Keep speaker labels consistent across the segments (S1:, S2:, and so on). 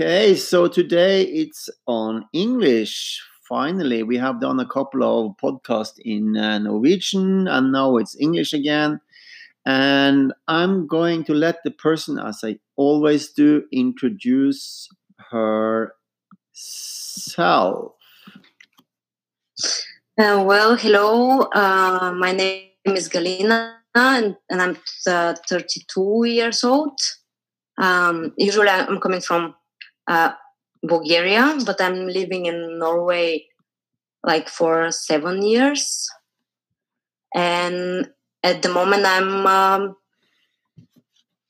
S1: Okay, so today it's on English. Finally, we have done a couple of podcasts in uh, Norwegian and now it's English again. And I'm going to let the person, as I always do, introduce herself.
S2: Uh, well, hello. Uh, my name is Galina, and, and I'm uh, 32 years old. Um, usually, I'm coming from uh, Bulgaria, but I'm living in Norway like for seven years. And at the moment, I'm um,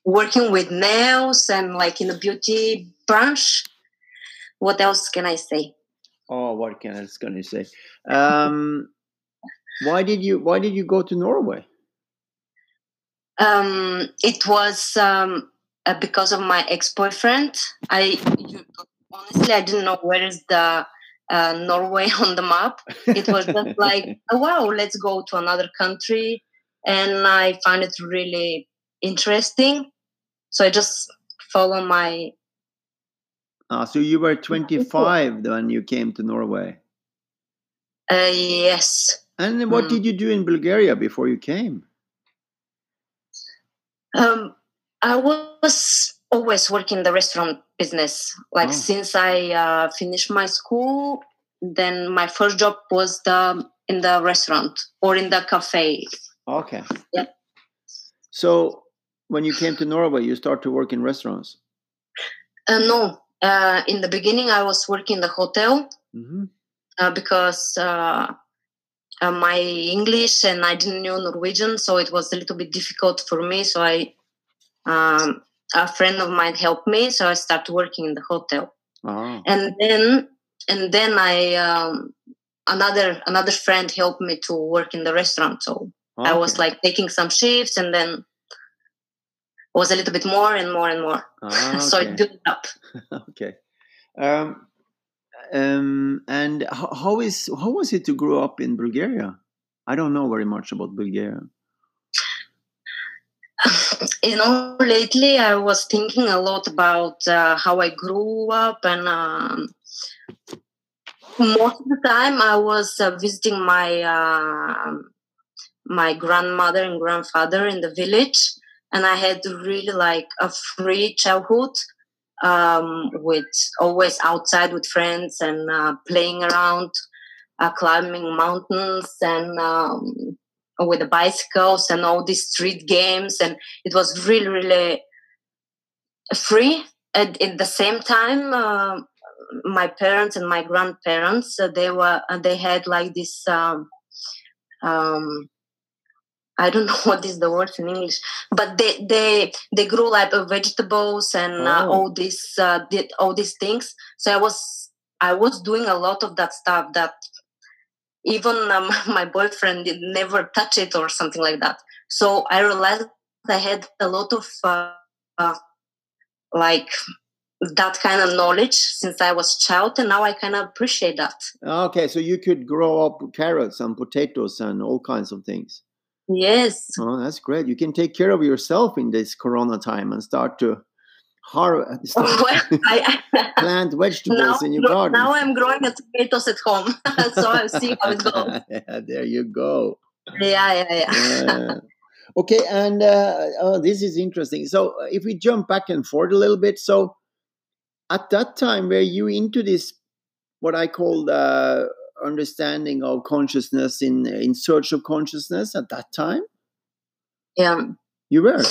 S2: working with nails and like in the beauty branch. What else can I say?
S1: Oh, what can I going to say? Um, why did you Why did you go to Norway?
S2: Um, it was um, uh, because of my ex boyfriend. I honestly I didn't know where is the uh, Norway on the map. It was just like, oh, wow, let's go to another country, and I find it really interesting. So I just follow my.
S1: Ah, so you were 25 when you came to Norway.
S2: Uh, yes.
S1: And what
S2: Mm.
S1: did you do in Bulgaria before you came?
S2: Um, I was always working in the restaurant business. Like
S1: Oh.
S2: since I uh, finished my school, then my first job was the in the restaurant or in the cafe.
S1: Okay.
S2: Yeah.
S1: So when you came to Norway, you start to work in restaurants.
S2: Uh, no, uh, in the beginning I was working in the hotel
S1: hmm
S2: uh, because uh, uh, my English and I didn't know Norwegian, so it was a little bit difficult for me. So I, um, a friend of mine helped me, so I started working in the hotel.
S1: Ah.
S2: and then and then i um, another another friend helped me to work in the restaurant so i was like taking some shifts and then was a little bit more and more and more
S1: Ah,
S2: so
S1: okay.
S2: it built up
S1: okay. Um, um, and how, how is how was it to grow up in Bulgaria? I don't know very much about Bulgaria.
S2: You know lately i was thinking a lot about uh, how i grew up and um, most of the time i was uh, visiting my uh, my grandmother and grandfather in the village and i had really like a free childhood um, with always outside with friends and uh, playing around uh, climbing mountains and um, with the bicycles and all these street games and it was really really free and at the same time uh, my parents and my grandparents uh, they were uh, they had like this um, um, I don't know what is the word in English, but they they they grew like uh, vegetables and uh,
S1: Oh.
S2: all these uh, did all these things. So I was I was doing a lot of that stuff that even um, my boyfriend did never touch it or something like that. So I realized I had a lot of uh, uh, like that kind of knowledge since I was child, and now I kind of appreciate that.
S1: Okay, so you could grow up carrots and potatoes and all kinds of things.
S2: Yes.
S1: Oh, that's great. You can take care of yourself in this Corona time and start to
S2: well, I,
S1: plant vegetables
S2: now,
S1: in your garden.
S2: now I'm growing the tomatoes at home, so I'll see how it goes.
S1: yeah, there you go.
S2: Yeah, yeah, yeah.
S1: Yeah. okay, and uh, oh, this is interesting. So, uh, if we jump back and forth a little bit, so at that time, were you into this what I call uh, understanding of consciousness in in search of consciousness at that time?
S2: yeah.
S1: You were.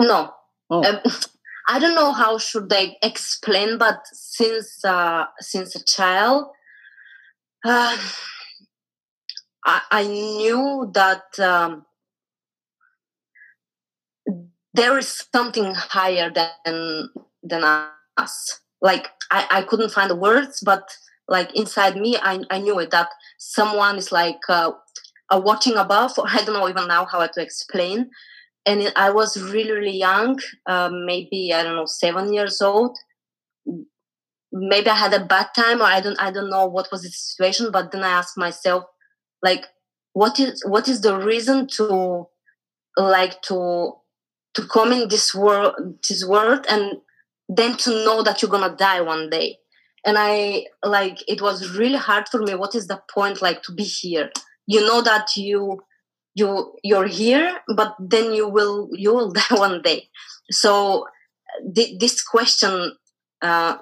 S2: No,
S1: Oh,
S2: um, I don't know how should I explain, but since uh, since a child, uh, I, I knew that um, there is something higher than than us. Like I, I couldn't find the words, but like inside me, I, I knew it that someone is like uh, watching above. Or I don't know even now how to explain. And I was really really young, um, maybe I don't know seven years old. Maybe I had a bad time, or I don't I don't know what was the situation. But then I asked myself, like, what is what is the reason to like to to come in this world this world and then to know that you're gonna die one day and i like it was really hard for me what is the point like to be here you know that you you you're here but then you will you will die one day. So th- this question uh,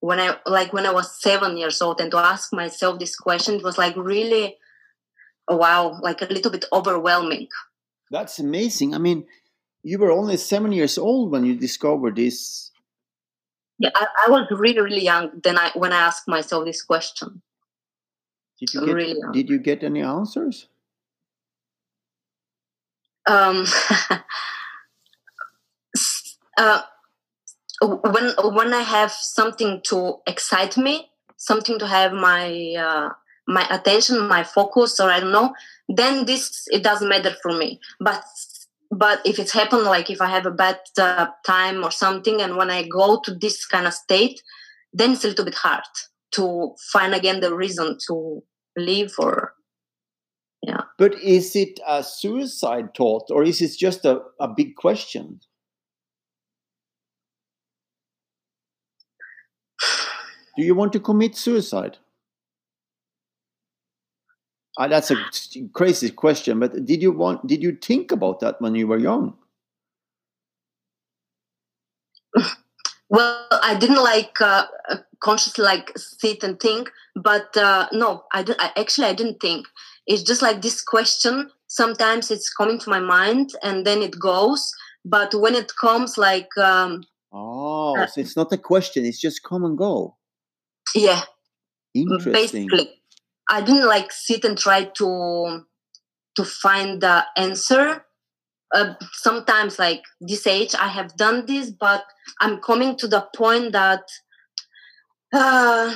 S2: when i like when i was seven years old and to ask myself this question it was like really wow like a little bit overwhelming.
S1: That's amazing. I mean you were only seven years old when you discovered this.
S2: Yeah i, I was really really young then i when i asked myself this question.
S1: Did you get, really did you get any answers
S2: um uh, when when i have something to excite me something to have my uh, my attention my focus or i don't know then this it doesn't matter for me. But but if it's happened like if i have a bad uh, time or something and when i go to this kind of state then it's a little bit hard to find again the reason to live or yeah
S1: but is it a suicide thought or is it just a, a big question do you want to commit suicide uh, that's a crazy question, but did you want? Did you think about that when you were young?
S2: Well, I didn't like uh, uh, consciously like sit and think, but uh, no, I, did, I actually I didn't think. It's just like this question. Sometimes it's coming to my mind and then it goes, but when it comes, like um,
S1: oh, uh, so it's not a question; it's just come and go.
S2: Yeah,
S1: interesting. Basically
S2: I didn't like sit and try to to find the answer. Uh, sometimes, like this age, I have done this, but I'm coming to the point that uh,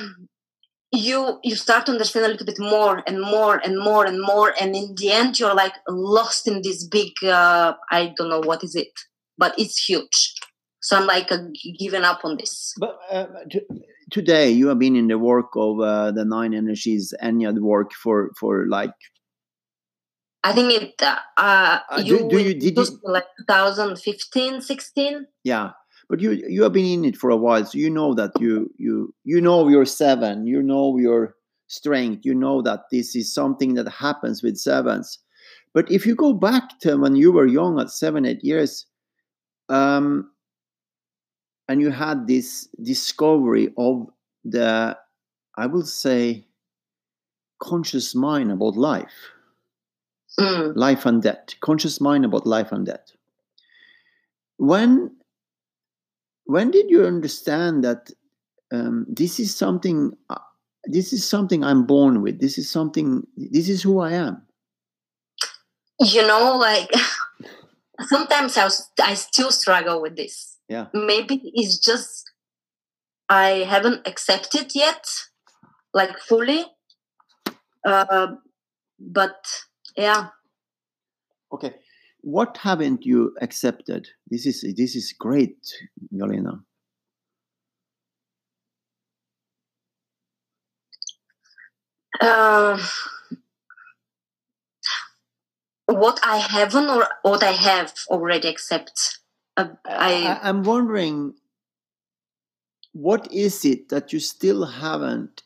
S2: you you start to understand a little bit more and more and more and more, and in the end, you're like lost in this big. Uh, I don't know what is it, but it's huge. So I'm like uh, giving up on this.
S1: But uh, today you have been in the work of uh, the nine energies any other work for for like
S2: i think it uh, uh you, do, do you did you, like 2015 16
S1: yeah but you you have been in it for a while so you know that you you you know your seven you know your strength you know that this is something that happens with sevens. But if you go back to when you were young at seven eight years um and you had this discovery of the i will say conscious mind about life. Mm. life and death conscious mind about life and death. When when did you understand that um, this is something uh, this is something i'm born with? This is something this is who i am.
S2: You know like sometimes I, was, I still struggle with this.
S1: Yeah.
S2: Maybe it's just i haven't accepted yet like fully. Uh, but yeah.
S1: Okay what haven't you accepted this is this is great Galina.
S2: Uh, what I haven't or what I have already accepted. Uh, I,
S1: I'm wondering what is it that you still haven't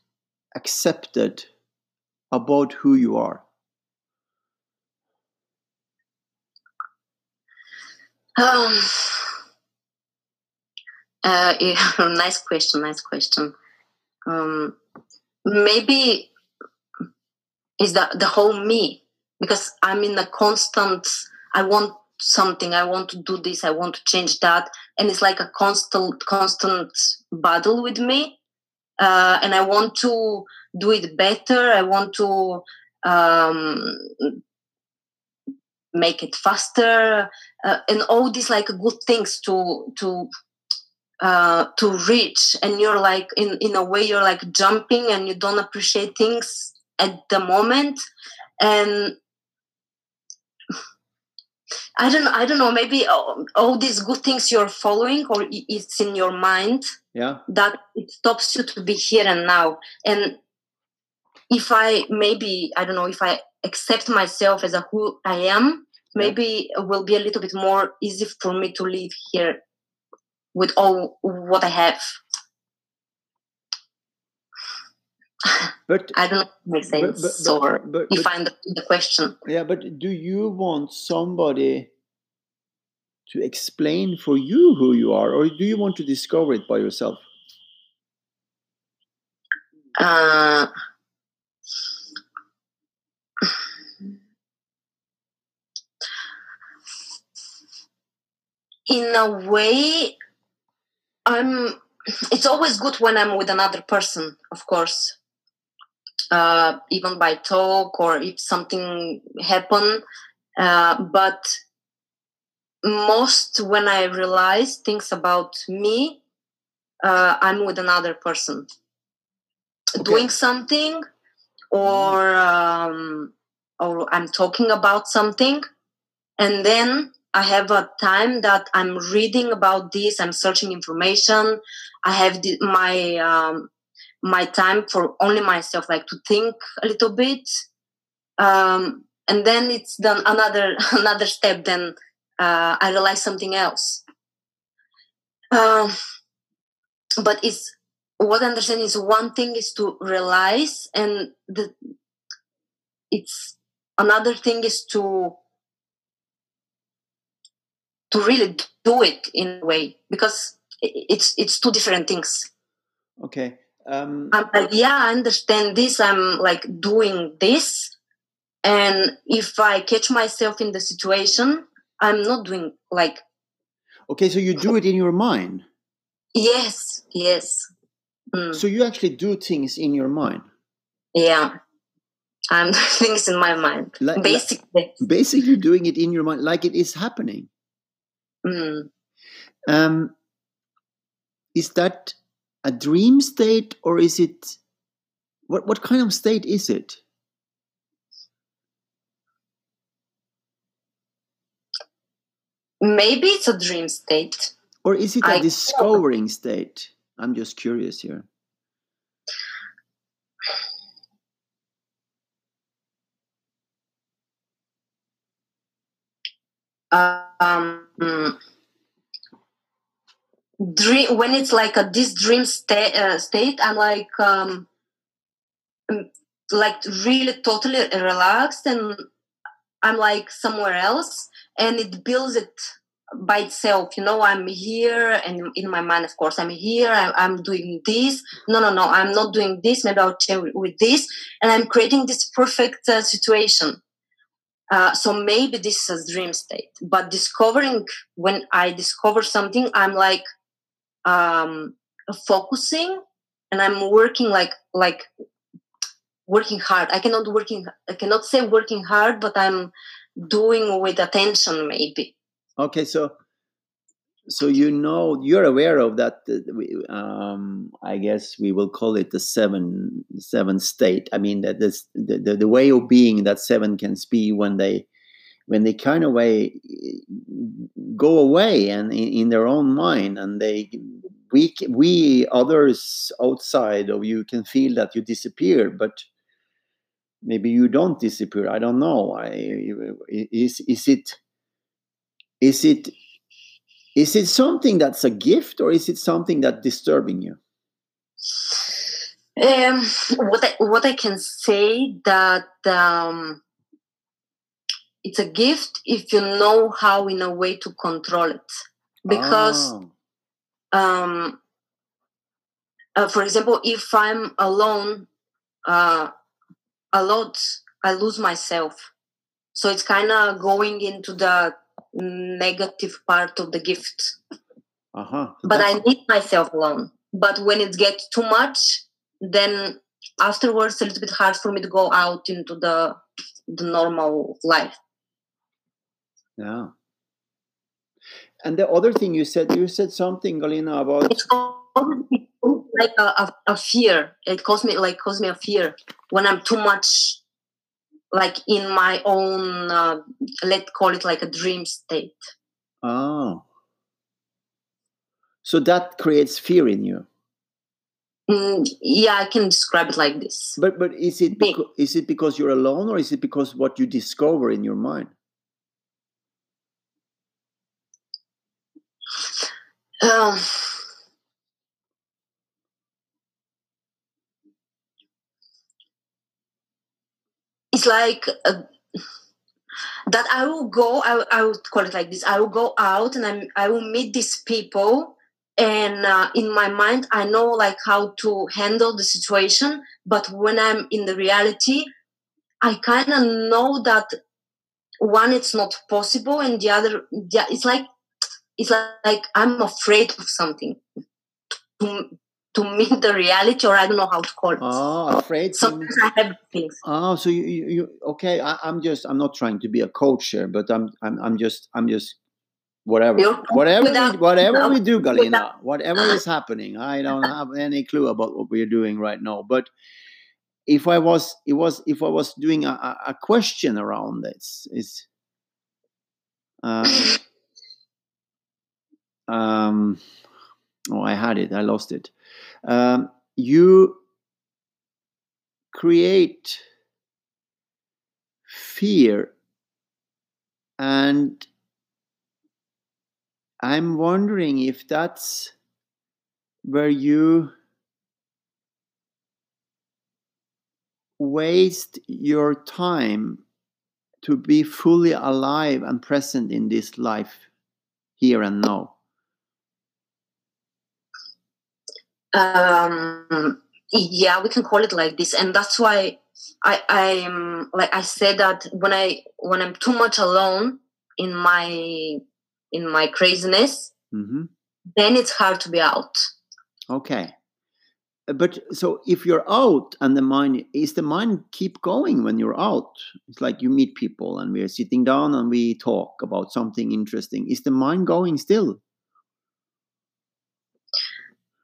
S1: accepted about who you are?
S2: Um, uh, yeah, nice question. Nice question. Um, maybe is that the whole me because I'm in a constant. I want something i want to do this i want to change that and it's like a constant constant battle with me uh, and i want to do it better i want to um, make it faster uh, and all these like good things to to uh, to reach. And you're like in in a way you're like jumping and you don't appreciate things at the moment. And I don't I don't know maybe all, all, these good things you're following or it's in your mind
S1: yeah.
S2: that it stops you to be here and now. And if I maybe I don't know if I accept myself as a who I am maybe yeah. it will be a little bit more easy for me to live here with all what I have.
S1: But
S2: I don't know if it makes sense
S1: but- but-
S2: or
S1: but- but-
S2: I the question.
S1: yeah, but do you want somebody to explain for you who you are, or do you want to discover it by yourself?
S2: Uh, in a way, I'm. It's always good when I'm with another person, of course. Uh, even by talk or if something happen, uh, but most when I realize things about me, uh, I'm with another person
S1: Okay.
S2: doing something or um, or I'm talking about something and then I have a time that I'm reading about this I'm searching information. I have the, my um, my time for only myself like to think a little bit. Um, and then it's done another another step then uh, I realize something else. Um, but it's what I understand is one thing is to realize, and the it's another thing is to to really do it in a way because it's it's two different things.
S1: Okay. Um,
S2: I'm yeah, I understand this. I'm like doing this, and if I catch myself in the situation, I'm not doing like
S1: okay, so you do it in your mind.
S2: yes, yes, Mm,
S1: So you actually do things in your mind.
S2: yeah. I'm doing things in my mind,
S1: Like- like-
S2: basically.
S1: Basically, doing it in your mind, like it is happening.
S2: Mm.
S1: Um, is that a dream state, or is it what? What kind of state is it?
S2: Maybe it's a dream state.
S1: Or is it a
S2: I-
S1: discovering state? I'm just curious here.
S2: Um, dream when it's like a this dream uh, state, I'm like um, like really totally relaxed, and I'm like somewhere else, and it builds it by itself. You know, I'm here, and in my mind, of course, I'm here. I'm, I'm doing this. No, no, no, I'm not doing this. Maybe I'll change with- with this, and I'm creating this perfect uh, situation. Uh, so maybe this is a dream state but discovering when i discover something i'm like um focusing and i'm working like like working hard. I cannot working i cannot say working hard but i'm doing with attention maybe.
S1: Okay, so so you know you're aware of that. uh, Um, I guess we will call it the seven seven state. I mean that this the, the the way of being that seven can be when they when they kind of way go away and in, in their own mind and they we we others outside of you can feel that you disappear but maybe you don't disappear i don't know i is is it is it is it something that's a gift or is it something that's disturbing you?
S2: Um what i what i can say that um it's a gift if you know how in a way to control it. Because
S1: Ah,
S2: um, uh, for example, if I'm alone uh, a lot, I lose myself. So it's kind of going into the negative part of the gift.
S1: uh-huh
S2: But
S1: That's-
S2: I need myself alone. But when it gets too much, then afterwards it's a little bit hard for me to go out into the the normal life.
S1: yeah and the other thing you said you said something galina about
S2: It's like a, a, a fear. It caused me like caused me a fear when I'm too much like in my own uh, let's call it like a dream state.
S1: oh so that creates fear in you
S2: Mm, yeah, I can describe it like this.
S1: but but is it beca- is it because you're alone or is it because what you discover in your mind
S2: Um, it's like uh, that I will go, I, I would call it like this I will go out and I'm, I will meet these people. And uh, in my mind, I know like how to handle the situation. But when I'm in the reality, I kind of know that one, it's not possible, and the other, it's like it's like I'm afraid of something to, to meet the reality, or I don't know how to call it.
S1: Oh, afraid.
S2: Sometimes I have things.
S1: Oh, so you, you, you okay? I, am just, I'm not trying to be a coach here, but I'm, I'm, I'm just, I'm just, whatever,
S2: You're,
S1: whatever,
S2: without,
S1: we, whatever
S2: without,
S1: we do, Galina,
S2: without,
S1: whatever is happening, I don't have any clue about what we're doing right now. But if I was, it was, if I was doing a, a question around this, is. Uh, um, oh, I had it, I lost it. Um, you create fear, and I'm wondering if that's where you waste your time to be fully alive and present in this life here and now?
S2: Um, yeah, we can call it like this, and that's why I I'm like I said that when I when I'm too much alone in my in my craziness,
S1: mm-hmm.
S2: then it's hard to be out.
S1: Okay, but so if you're out and the mind is the mind keep going when you're out? It's like you meet people and we're sitting down and we talk about something interesting. Is the mind going still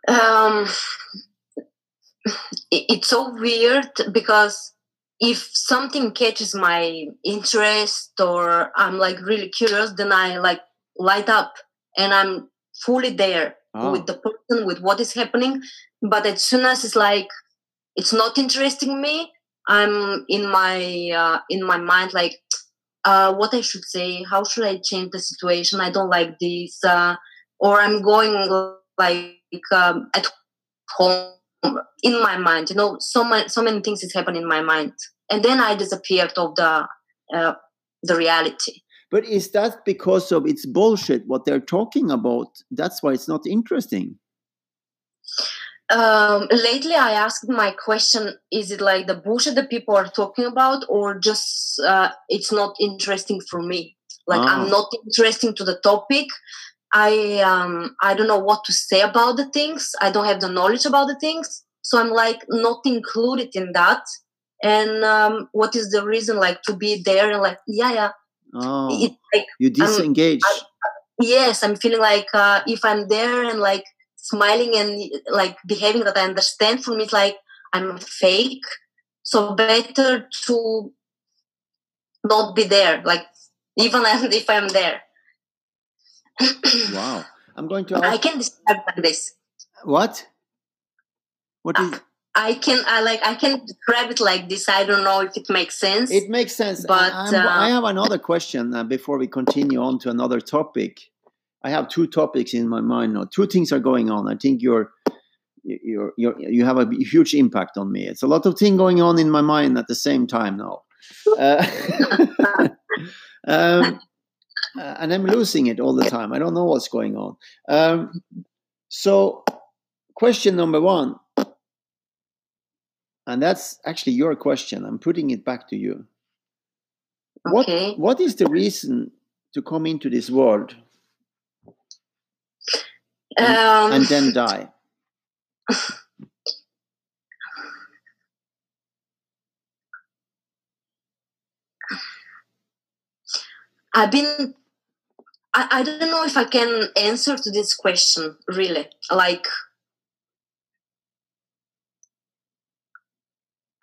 S2: um it's so weird because if something catches my interest or i'm like really curious then i like light up and i'm fully there oh. with the person with what is happening but as soon as it's like it's not interesting me i'm in my uh, in my mind like uh, what i should say how should i change the situation i don't like this uh, or i'm going like um, at home in my mind you know so many so many things is happening in my mind. And then i disappeared of the uh, the reality.
S1: But is that because of it's bullshit what they're talking about? That's why it's not interesting.
S2: Um, lately i asked my question is it like the bullshit that people are talking about or just uh, it's not interesting for me? Like ah. i'm not interesting to the topic i um i don't know what to say about the things. I don't have the knowledge about the things. So i'm like not included in that. And um, what is the reason like to be there and like yeah yeah.
S1: Oh, it, like, you disengage.
S2: I'm, I, yes i'm feeling like uh, if i'm there and like smiling and like behaving that I understand for me it's like I'm fake. So better to not be there, like even if I'm there.
S1: Wow. I'm going to ask...
S2: I can describe like this.
S1: What? What is
S2: I can I like I can describe it like this. I don't know if it makes sense.
S1: It makes sense.
S2: But
S1: uh, I have another question uh, before we continue on to another topic. I have two topics in my mind now. Two things are going on. I think you're you're, you're you have a huge impact on me. It's a lot of things going on in my mind at the same time now, uh, um, uh, and I'm losing it all the time. I don't know what's going on. Um, so, question number one, and that's actually your question. I'm putting it back to you.
S2: Okay.
S1: What what is the reason to come into this world? and, um, and then die?
S2: I've been I, I don't know if I can answer to this question really. Like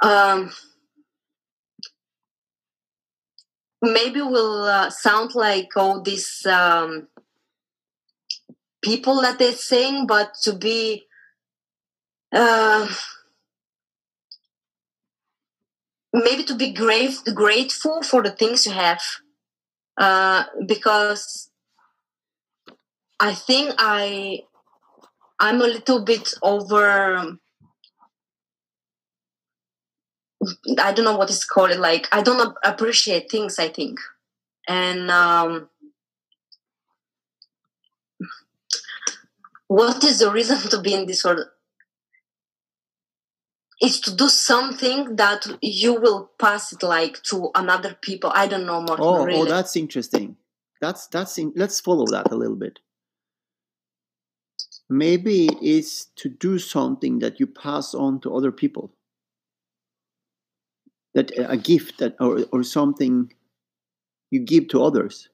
S2: um maybe will uh, sound like all these um people that they're saying, but to be uh, maybe to be grave, grateful for the things you have, uh, because I think I I'm a little bit over I don't know what it's called like I don't appreciate things I think. And um what is the reason to be in disorder is to do something that you will pass it like to another people. I don't know more
S1: oh, oh
S2: really.
S1: oh that's interesting. That's that's in, let's follow that a little bit maybe it's to do something that you pass on to other people. That a gift that or, or something you give to others.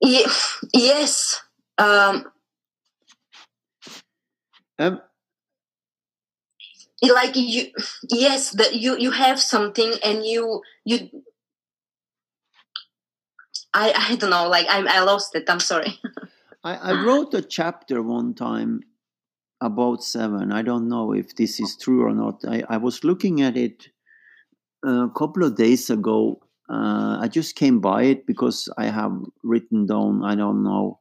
S2: Yes um,
S1: um,
S2: like you yes that you you have something and you you i i don't know like i i lost it i'm sorry
S1: I, I wrote a chapter one time about seven i don't know if this is true or not i, I was looking at it a couple of days ago uh, i just came by it because i have written down i don't know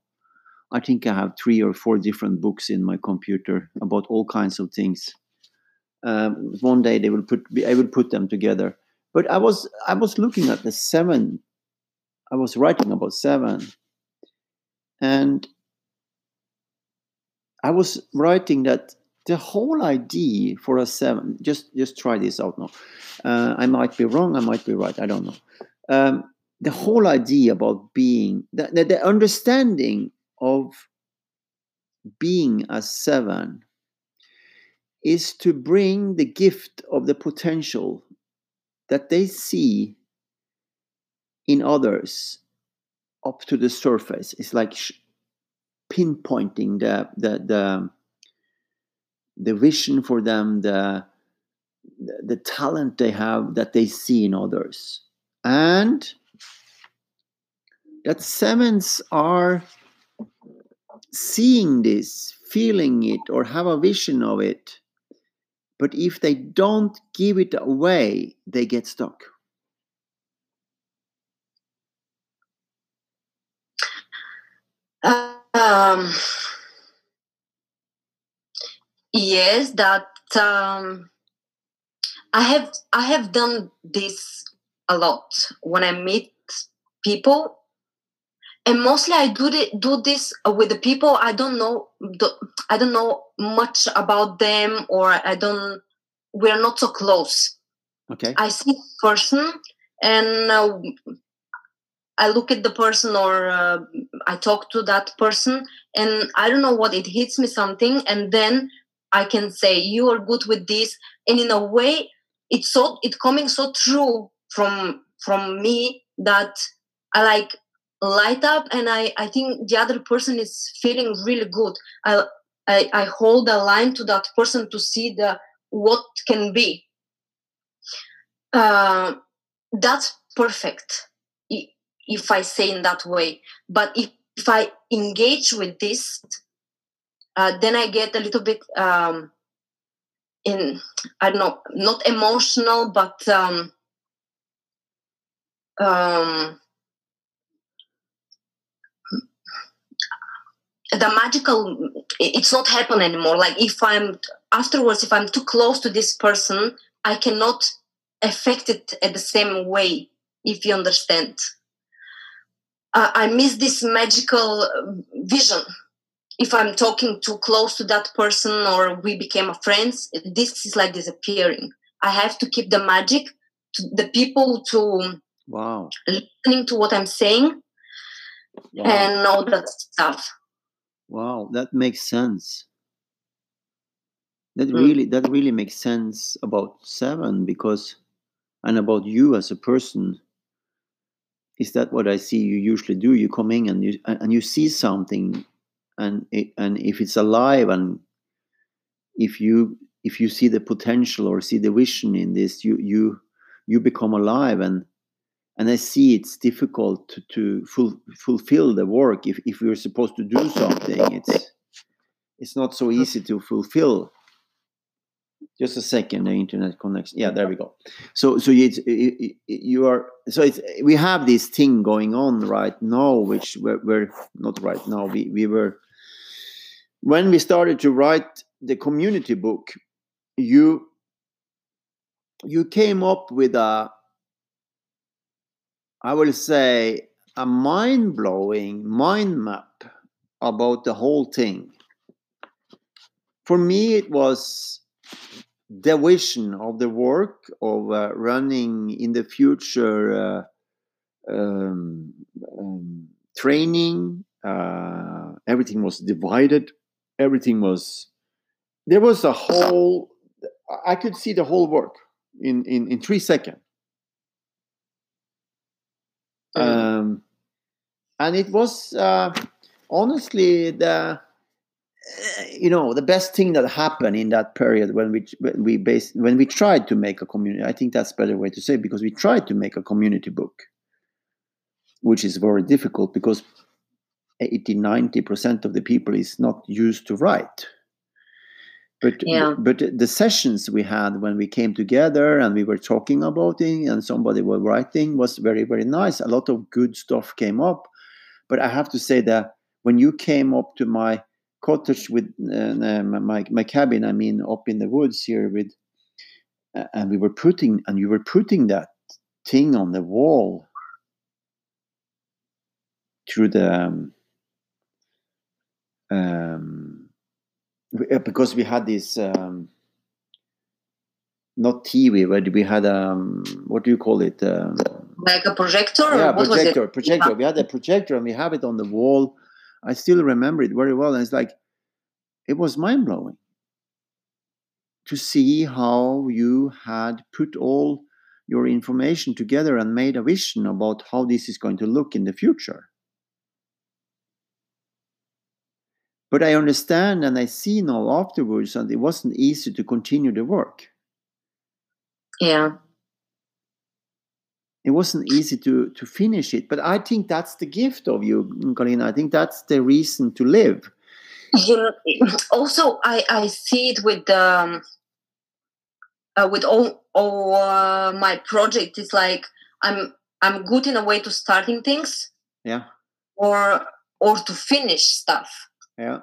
S1: I think I have three or four different books in my computer about all kinds of things. Um, one day they will put I will put them together. But I was I was looking at the seven. I was writing about seven, and I was writing that the whole idea for a seven. Just just try this out now. Uh, I might be wrong. I might be right. I don't know. Um, the whole idea about being the, the, the understanding of being a seven is to bring the gift of the potential that they see in others up to the surface. It's like pinpointing the the the the vision for them, the the talent they have that they see in others, and that sevens are seeing this, feeling it, or have a vision of it. But if they don't give it away, they get stuck.
S2: Um, yes, that um, I have I have done this a lot when I meet people. And mostly i do the, do this with the people. I don't know i don't know much about them or i don't we're not so close.
S1: Okay.
S2: I see person and uh, i look at the person or uh, i talk to that person and i don't know what it hits me something and then i can say you are good with this. And in a way it's so it coming so true from from me that i like light up and i i think the other person is feeling really good. I i, I hold a line to that person to see the what can be. Uh, that's perfect if i say in that way. But if, if i engage with this uh, then i get a little bit um, in i don't know not emotional but um, um, the magical it's not happen anymore. Like if i'm afterwards if i'm too close to this person i cannot affect it at the same way if you understand uh, i miss this magical uh, vision if i'm talking too close to that person or we became friends this is like disappearing i have to keep the magic to the people to
S1: wow
S2: listening to what i'm saying wow. and all that stuff
S1: Wow, that makes sense. That mm. really that really makes sense about seven because and about you as a person. Is that what I see you usually do? You come in and you and you see something, and it, and if it's alive and if you if you see the potential or see the vision in this, you you you become alive and and I see it's difficult to, to ful, fulfill the work if, if we're supposed to do something. It's it's not so easy to fulfill. Just a second, the internet connection. Yeah, there we go. So, so it's it, you are so it's we have this thing going on right now, which we're, we're not right now. We we were when we started to write the community book. You you came up with a I will say a mind blowing mind map about the whole thing. For me, it was the vision of the work of uh, running in the future uh, um, um, training. Uh, everything was divided. Everything was there was a whole. I could see the whole work in in, in three seconds. Um, and it was uh, honestly the Eh, you know the best thing that happened in that period when we when we based when we tried to make a community i think that's a better way to say it, because we tried to make a community book which is very difficult because 80 90% of the people is not used to write. But
S2: Yeah.
S1: but the sessions we had when we came together and we were talking about it and somebody was writing was very very nice. A lot of good stuff came up. But i have to say that when you came up to my cottage with uh, my my cabin i mean up in the woods here with uh, and we were putting and you were putting that thing on the wall through the um, um uh, because we had this um not TV, but we had um what do you call it? Um,
S2: Like a projector?
S1: yeah, projector,
S2: was it?
S1: projector. We had a projector and we have it on the wall. I still remember it very well. And it's like it was mind blowing to see how you had put all your information together and made a vision about how this is going to look in the future. But I understand and I see now afterwards, and it wasn't easy to continue the work.
S2: Yeah.
S1: It wasn't easy to to finish it but i think that's the gift of you Galina. i think that's the reason to live
S2: You know, also, I, I see it with um, uh, with all all uh, my project. It's like I'm I'm good in a way to starting things
S1: yeah
S2: or or to finish stuff.
S1: yeah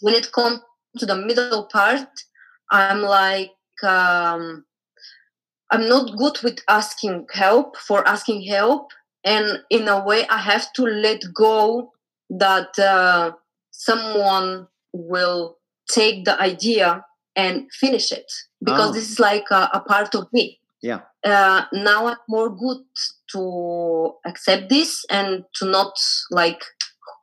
S2: when it comes to the middle part, I'm like, um, I'm not good with asking help for asking help. And in a way, I have to let go that uh, someone will take the idea and finish it because
S1: Oh.
S2: this is like a, a part of me.
S1: yeah
S2: Uh, now I'm more good to accept this and to not like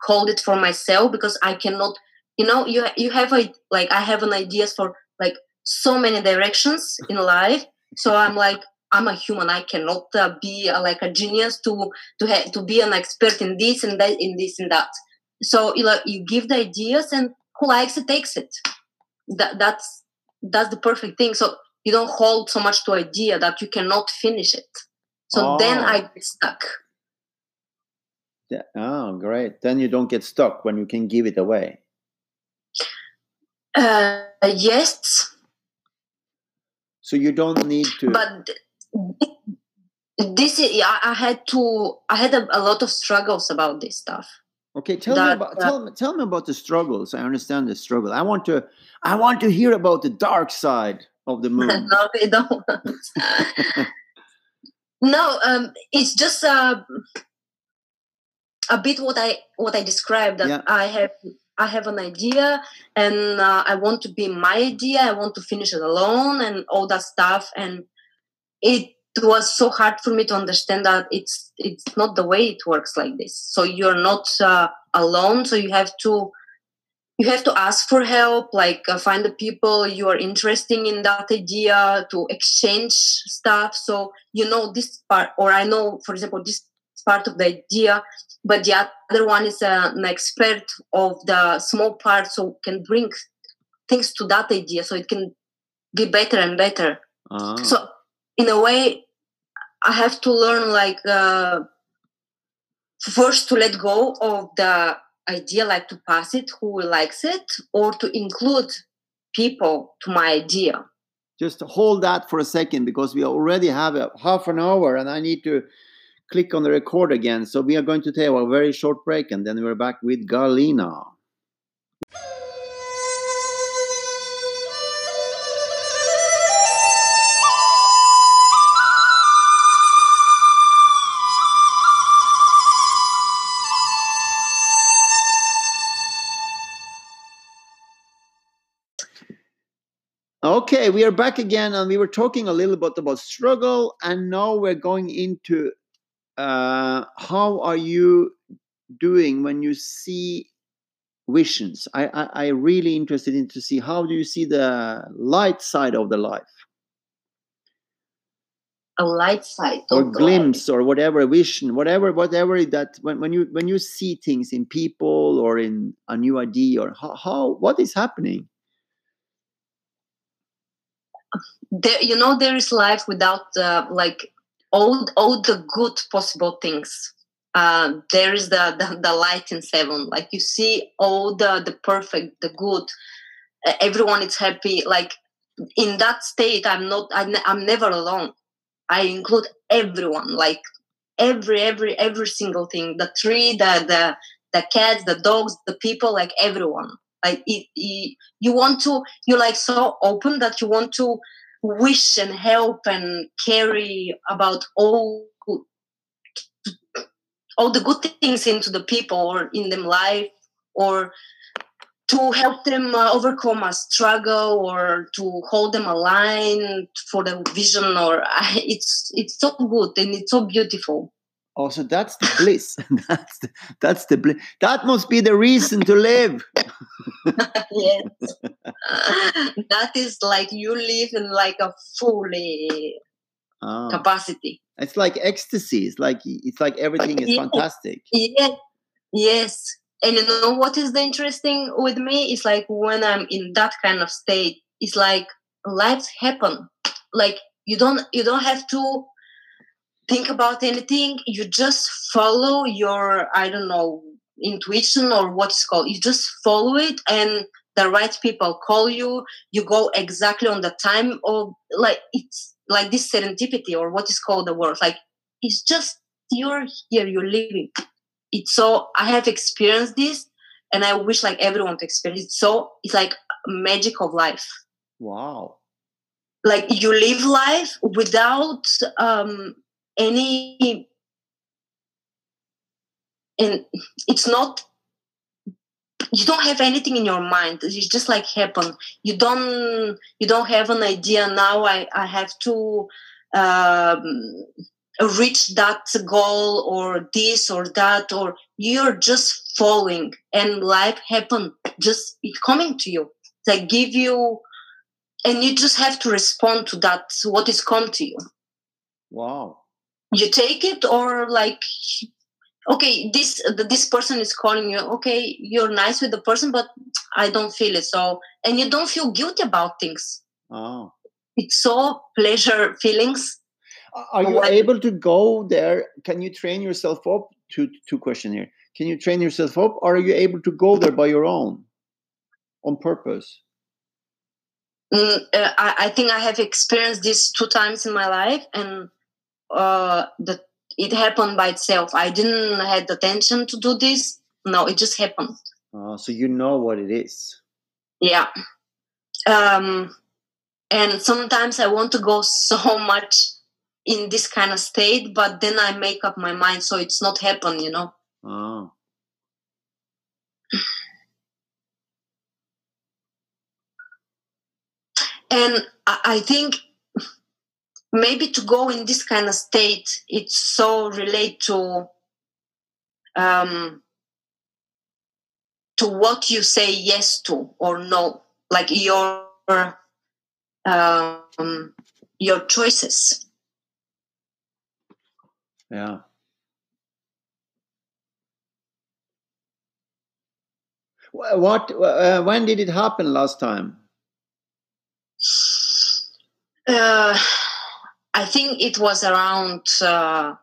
S2: hold it for myself because I cannot you know you you have a like I have an ideas for like so many directions in life so I'm like I'm a human. I cannot uh, be uh, like a genius to to ha- to be an expert in this and that in this and that. So you like you give the ideas and who likes it takes it. That that's that's the perfect thing. So you don't hold so much to idea that you cannot finish it. So then
S1: Oh.
S2: I get stuck.
S1: Yeah. oh great. Then you don't get stuck when you can give it away.
S2: Uh, yes
S1: so you don't need to
S2: but this is yeah, I had to I had a, a lot of struggles about this stuff.
S1: okay tell me about
S2: uh,
S1: tell me tell me about the struggles i understand the struggle i want to i want to hear about the dark side of the moon
S2: no, they don't. no, um, it's just uh, a bit what I what I described that
S1: Yeah.
S2: I have I have an idea and uh, I want to be my idea. I want to finish it alone and all that stuff. And it was so hard for me to understand that it's it's not the way it works like this. So you're not uh, alone. So you have to you have to ask for help like uh, find the people you are interested in that idea to exchange stuff so you know this part or i know for example this part of the idea but the other one is uh, an expert of the small part so can bring things to that idea so it can be better and better.
S1: Ah,
S2: so in a way i have to learn like uh, first to let go of the idea like to pass it who likes it or to include people to my idea.
S1: Just hold that for a second because we already have a half an hour and I need to click on the record again. So we are going to take a very short break and then we're back with Galina. Okay, we are back again, and we were talking a little bit about struggle, and now we're going into uh, how are you doing when you see visions? I, I I really interested in to see how do you see the light side of the life,
S2: A light side.
S1: or glimpse, or whatever vision, whatever whatever that when, when you when you see things in people or in a new idea, or how, how what is happening?
S2: there, you know there is life without uh, like all all the good possible things. Uh, there is the, the the light in seven. Like you see all the the perfect the good. Uh, everyone is happy. Like in that state i'm not I'm, I'm never alone. I include everyone. Like every every every single thing. The tree the the the cats the dogs the people like everyone. Like it, it, you want to you're like so open that you want to wish and help and carry about all all the good things into the people or in them life or to help them uh, overcome a struggle or to hold them aligned for the vision or it's it's so good and it's so beautiful
S1: Oh, so that's the bliss. that's the, that's the bliss. That must be the reason to live.
S2: yes that is like you live in like a fully
S1: Ah,
S2: capacity
S1: it's like ecstasy. It's like it's like everything is fantastic.
S2: yes yes and you know what is the interesting with me is like when i'm in that kind of state it's like lives happen like you don't you don't have to think about anything you just follow your i don't know intuition or what's called. You just follow it and the right people call you. You go exactly on the time of like it's like this serendipity or what is called the word like it's just you're here you're living. It's so i have experienced this and i wish like everyone to experience it. So it's like magic of life.
S1: Wow.
S2: like you live life without um any and it's not you don't have anything in your mind. It's just like happen. You don't you don't have an idea. Now i i have to um reach that goal or this or that or you're just following and life happen just it coming to you. They give you and you just have to respond to that what is come to you.
S1: Wow.
S2: You take it or like okay this this person is calling you okay you're nice with the person but i don't feel it so and you don't feel guilty about things
S1: Oh.
S2: it's so pleasure feelings
S1: Are you
S2: What-
S1: able to go there? Can you train yourself up? Two two question here. Can you train yourself up, or are you able to go there by your own, on purpose?
S2: Mm, uh, I, I think i have experienced this two times in my life and uh the it happened by itself. I didn't had the attention to do this. No it just happened.
S1: Uh, so you know what it is.
S2: yeah. Um and sometimes i want to go so much in this kind of state but then i make up my mind so it's not happen you know?
S1: Ah.
S2: and i, I think maybe to go in this kind of state it's so relate to um to what you say yes to or no like your um your choices
S1: Yeah. What? Uh, when did it happen last time?
S2: uh, I think it was around uh,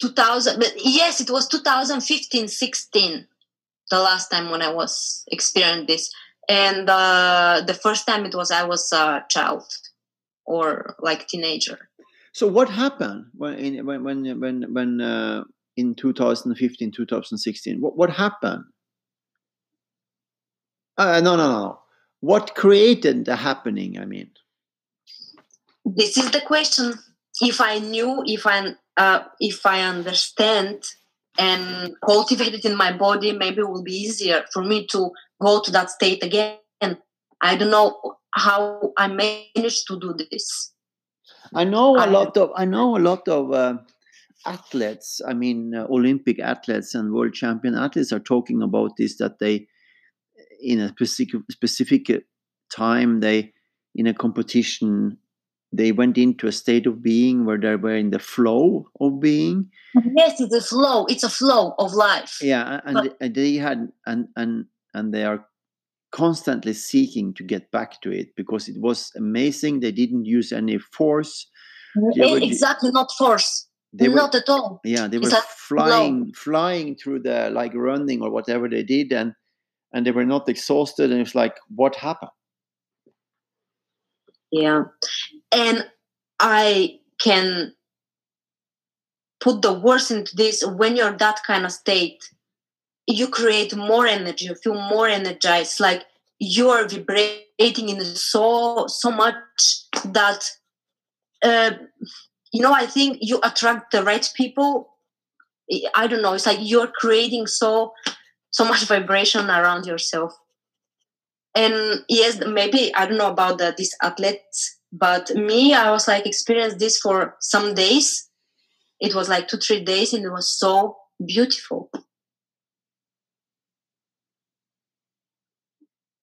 S2: 2000. But yes, it was 2015, 16, the last time when I was experiencing this. and uh, the first time it was I was a child or like teenager.
S1: So what happened when in, when when when when uh, in 2015 2016 what what happened? Uh, no no no. What created the happening? I mean,
S2: this is the question. If I knew, if I uh, if I understand and cultivate it in my body, maybe it will be easier for me to go to that state again. I don't know how I managed to do this.
S1: I know a I, lot of I know a lot of uh, athletes. I mean, uh, Olympic athletes and world champion athletes are talking about this. That they, in a specific specific time, they in a competition, they went into a state of being where they were in the flow of being.
S2: Yes, it's a flow. It's a flow of life.
S1: Yeah, and, but, and they had and and and they are constantly seeking to get back to it because it was amazing. They didn't use any force. Mm-hmm.
S2: exactly, not force. They not
S1: were,
S2: at all.
S1: Yeah, they were flying, flying through the like running or whatever they did, and and they were not exhausted. And it's like, what happened?
S2: Yeah, and I can put the words into this. When you're that kind of state you create more energy you feel more energized. Like you are vibrating in so so much that uh, you know i think you attract the right people. I don't know. It's like you're creating so so much vibration around yourself and yes maybe i don't know about the, these athletes but me i was like experienced this for some days it was like two three days and it was so beautiful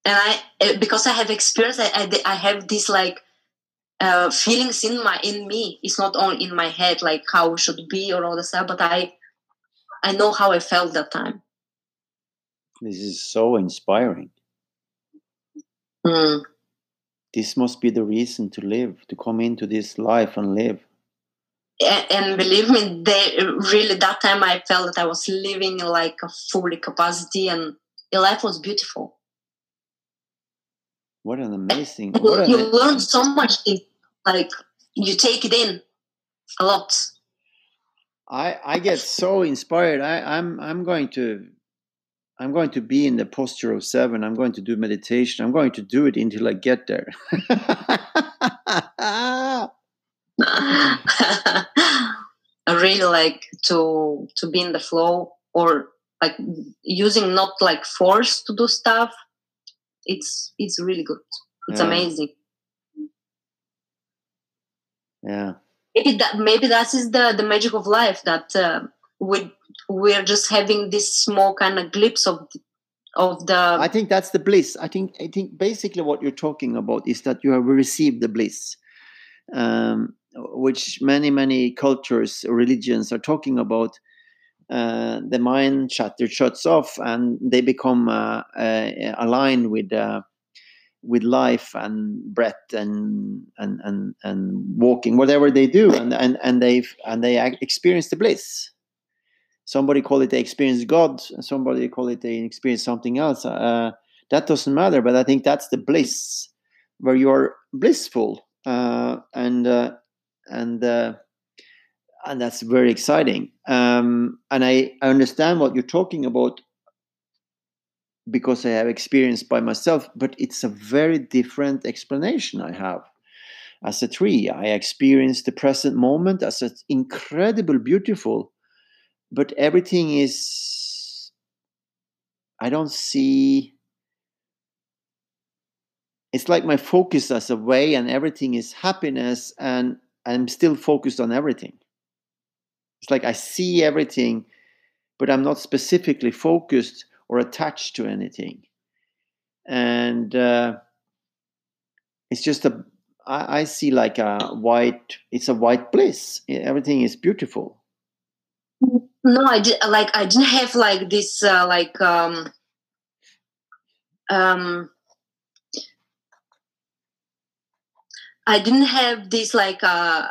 S2: and I eh, because I have experience, I, I, I have this like uh, feelings in my in me. It's not only in my head like how it should be or all the stuff, but I I know how I felt that time.
S1: This is so inspiring.
S2: Mm.
S1: This must be the reason to live, to come into this life and live.
S2: And, believe me, they really that time I felt that I was living like a fully capacity, and life was beautiful.
S1: What an amazing!
S2: You,
S1: what
S2: you learn so much. Like you take it in a lot.
S1: I I get so inspired. I I'm I'm going to I'm going to be in the posture of seven. I'm going to do meditation. I'm going to do it until I get there.
S2: I really like to to be in the flow or like using not like force to do stuff, it's it's really good. It's yeah. amazing.
S1: Yeah.
S2: Maybe that maybe that is the the magic of life that uh, we we're just having this small kind of glimpse of of the.
S1: I think that's the bliss. I think I think basically what you're talking about is that you have received the bliss, um, which many many cultures religions are talking about uh, the mind shutter shuts off and they become uh, uh, aligned with uh, with life and breath and and and and walking whatever they do and and and they and they experience the bliss somebody call it they experience god and somebody call it they experience something else uh, that doesn't matter but i think that's the bliss where you're blissful uh, and and and that's very exciting. Um, and I, I understand what you're talking about because I have experienced by myself, but it's a very different explanation I have. As a tree, I experience the present moment as an incredible, beautiful, but everything is. I don't see. It's like my focus as a way, and everything is happiness, and I'm still focused on everything. It's like I see everything, but I'm not specifically focused or attached to anything. And uh, it's just a, I, I see like a white, it's a white bliss. Everything is beautiful.
S2: No, I did like I didn't have like this uh, like um um I didn't have this like uh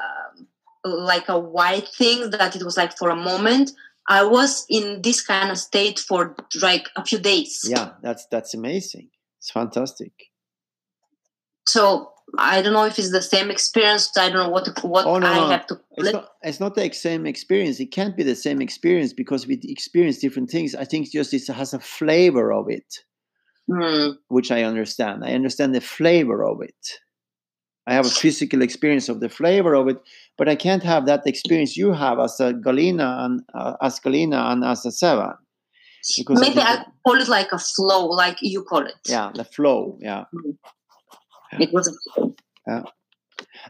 S2: like a white thing that it was like for a moment. I was in this kind of state for like a few days.
S1: Yeah that's that's amazing. It's fantastic.
S2: So I don't know if it's the same experience. I don't know what what
S1: Oh, no,
S2: I
S1: no.
S2: have to.
S1: It's not, it's not the same experience. It can't be the same experience because we experience different things. I think just it has a flavor of it,
S2: Hmm.
S1: which I understand. I understand the flavor of it. I have a physical experience of the flavor of it, but I can't have that experience you have as a Galina and uh, as Galina and as a Seven. Because
S2: Maybe
S1: think
S2: I call it like a flow, like you call it.
S1: Yeah, the flow. Yeah.
S2: It was flow.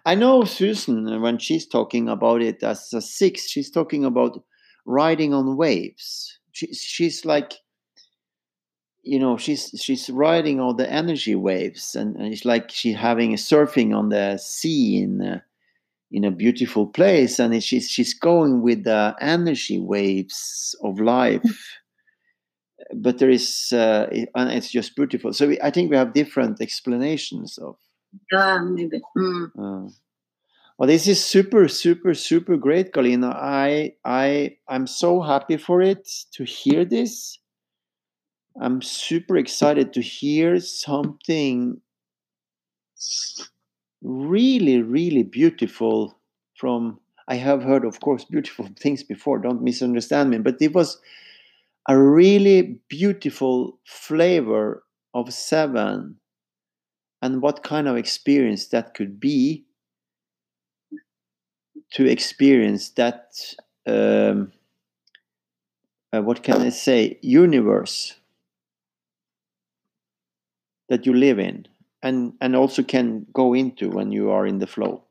S1: I know Susan uh, when she's talking about it as a six, she's talking about riding on waves. She, she's like, you know, she's she's riding all the energy waves, and, and it's like she's having a surfing on the sea in a, in a beautiful place, and she's she's going with the energy waves of life. But there is, uh, it- and it's just beautiful. So we, I think we have different explanations of
S2: Yeah, maybe. Mm.
S1: uh, well, this is super, super, super great, Galina. I, I, I'm so happy for it to hear this. I'm super excited to hear something really, really beautiful from. I have heard, of course, beautiful things before. Don't misunderstand me, but it was a really beautiful flavor of seven, and what kind of experience that could be to experience that um, uh, what can I say universe that you live in and and also can go into when you are in the flow.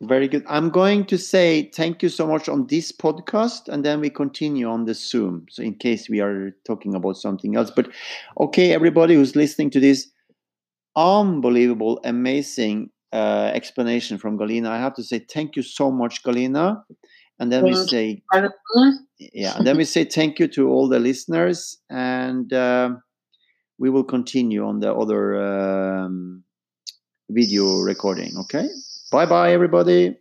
S1: Very good. I'm going to say thank you so much on this podcast, and then we continue on the Zoom. So, in case we are talking about something else, but okay, everybody who's listening to this, unbelievable, amazing uh, explanation from Galina. I have to say thank you so much, Galina. And then we say, yeah, and then we say thank you to all the listeners, and um we will continue on the other um, video recording. Okay, bye bye, everybody.